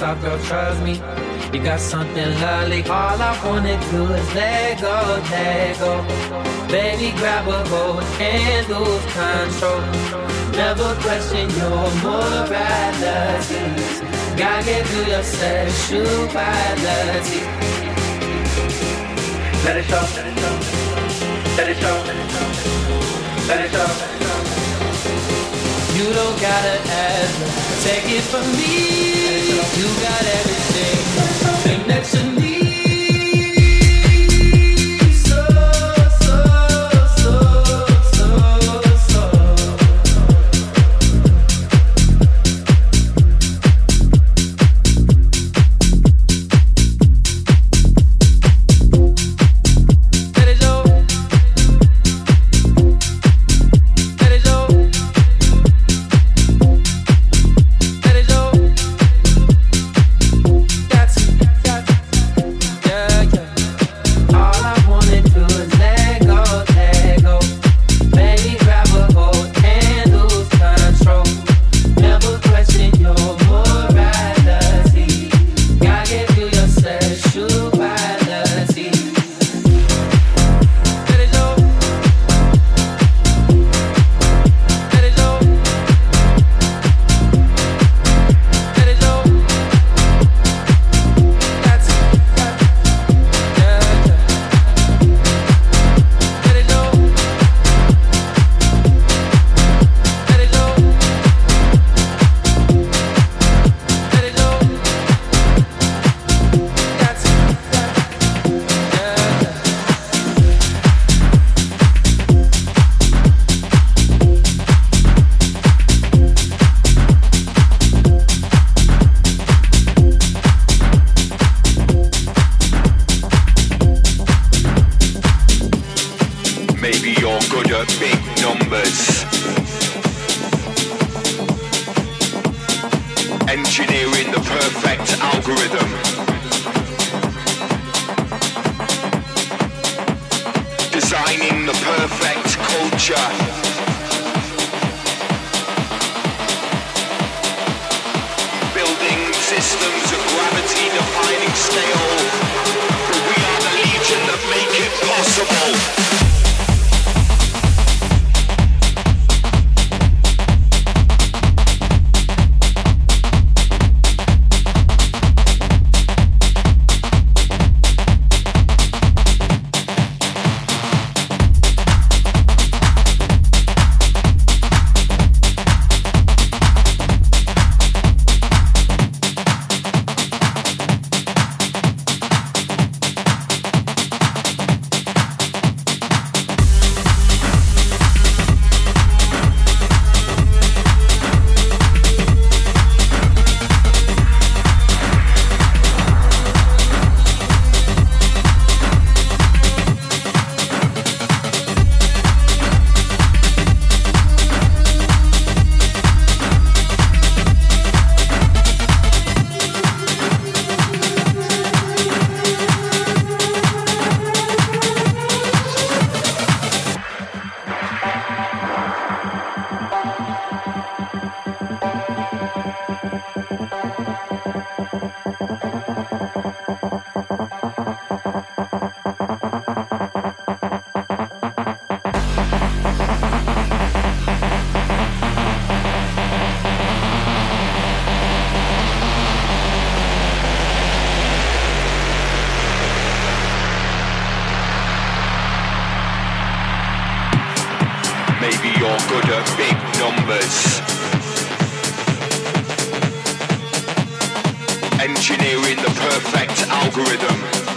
Soft girl, trust me. You got something lovely. All I wanna do is let go, let go. Baby, grab a hold and lose control. Never question your morality. Gotta get through your sexuality. Let it show, let it show, let it show, let it show. You don't gotta ask, take it from me. You got everything. numbers. Engineering the perfect algorithm.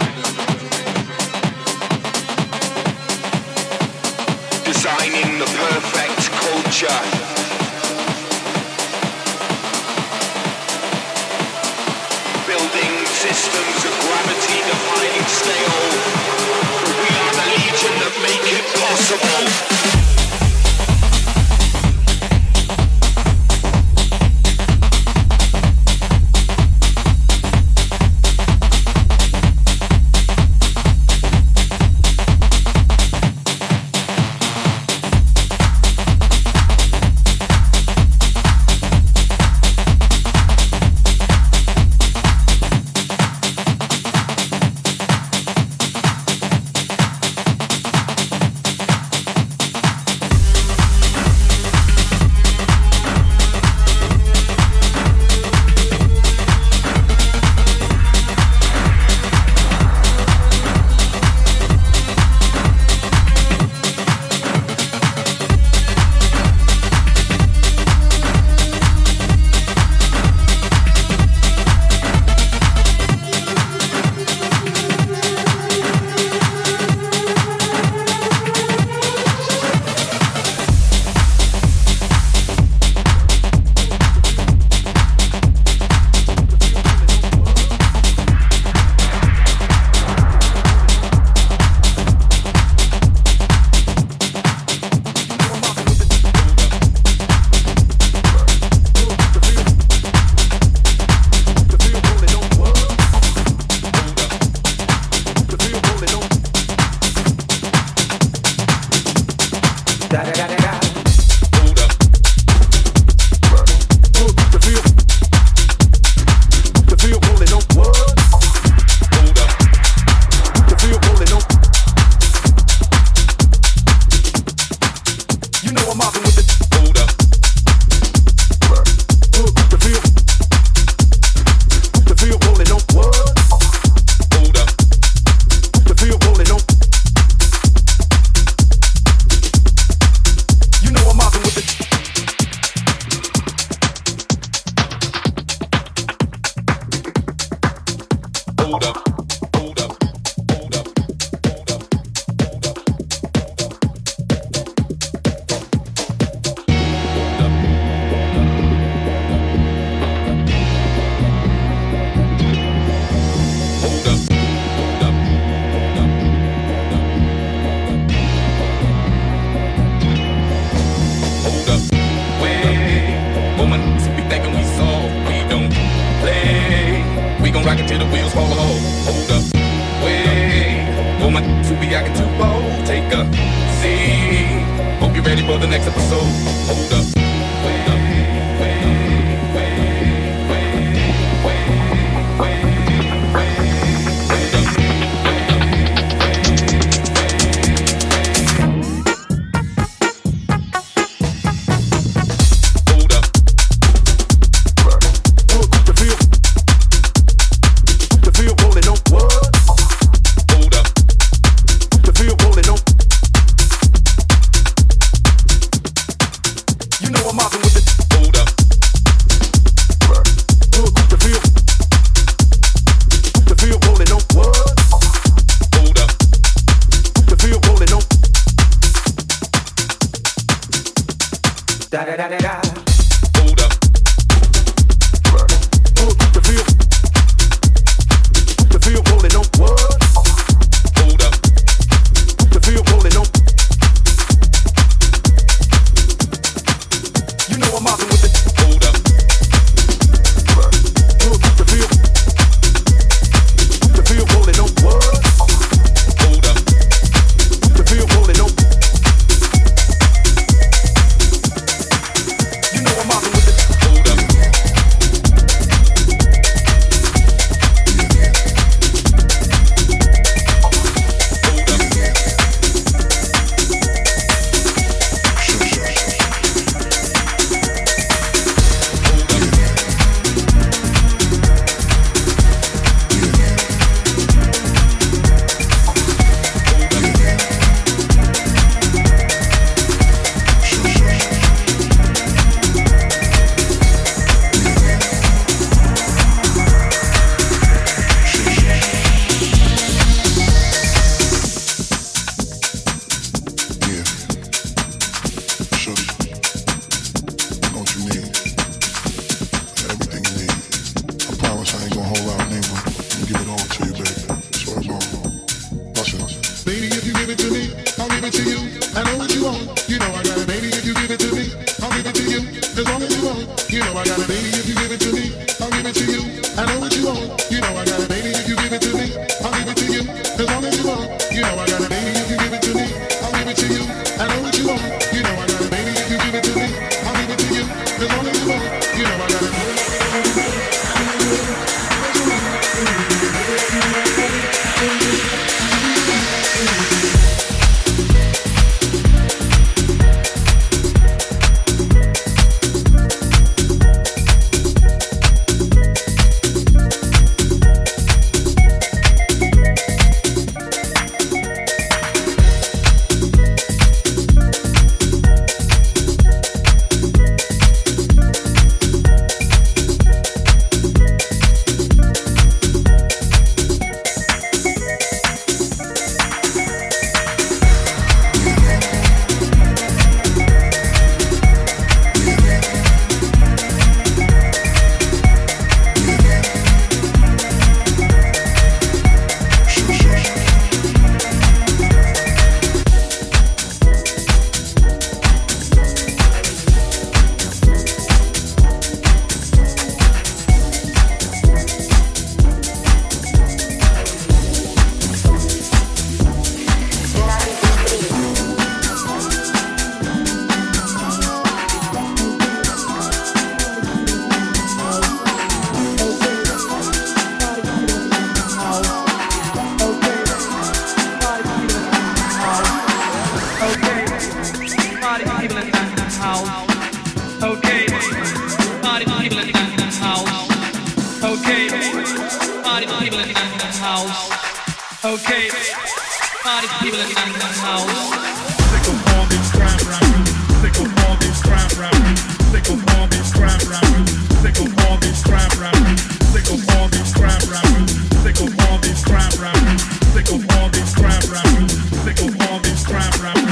sick of all these crap rappers, sick of all these crap rappers, sick of all these rappers.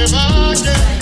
If I can.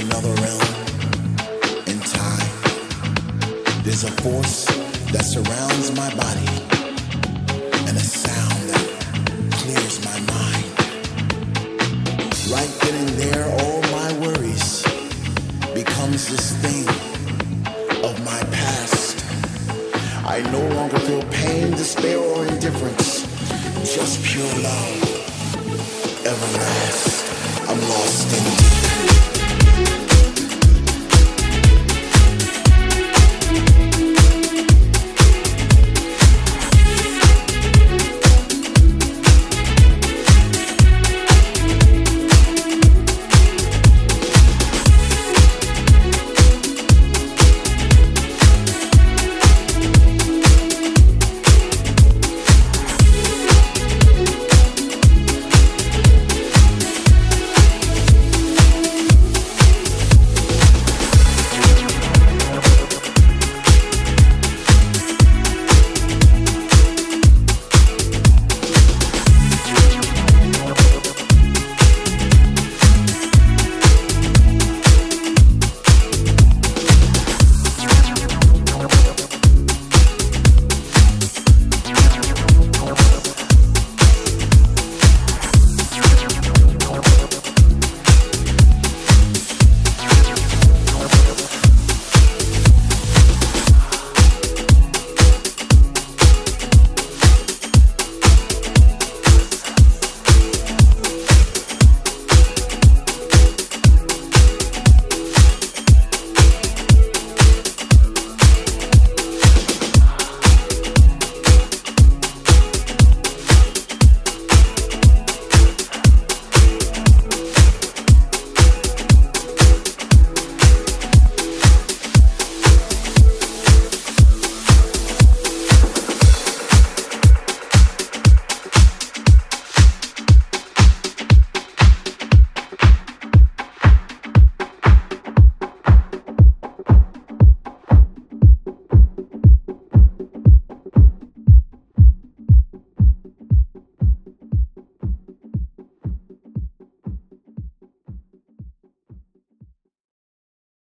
Another realm in time. There's a force that surrounds my body and a sound that clears my mind. Right then and there, all my worries becomes this thing of my past. I no longer feel pain, despair, or indifference, just pure love everlast. I'm lost in deep.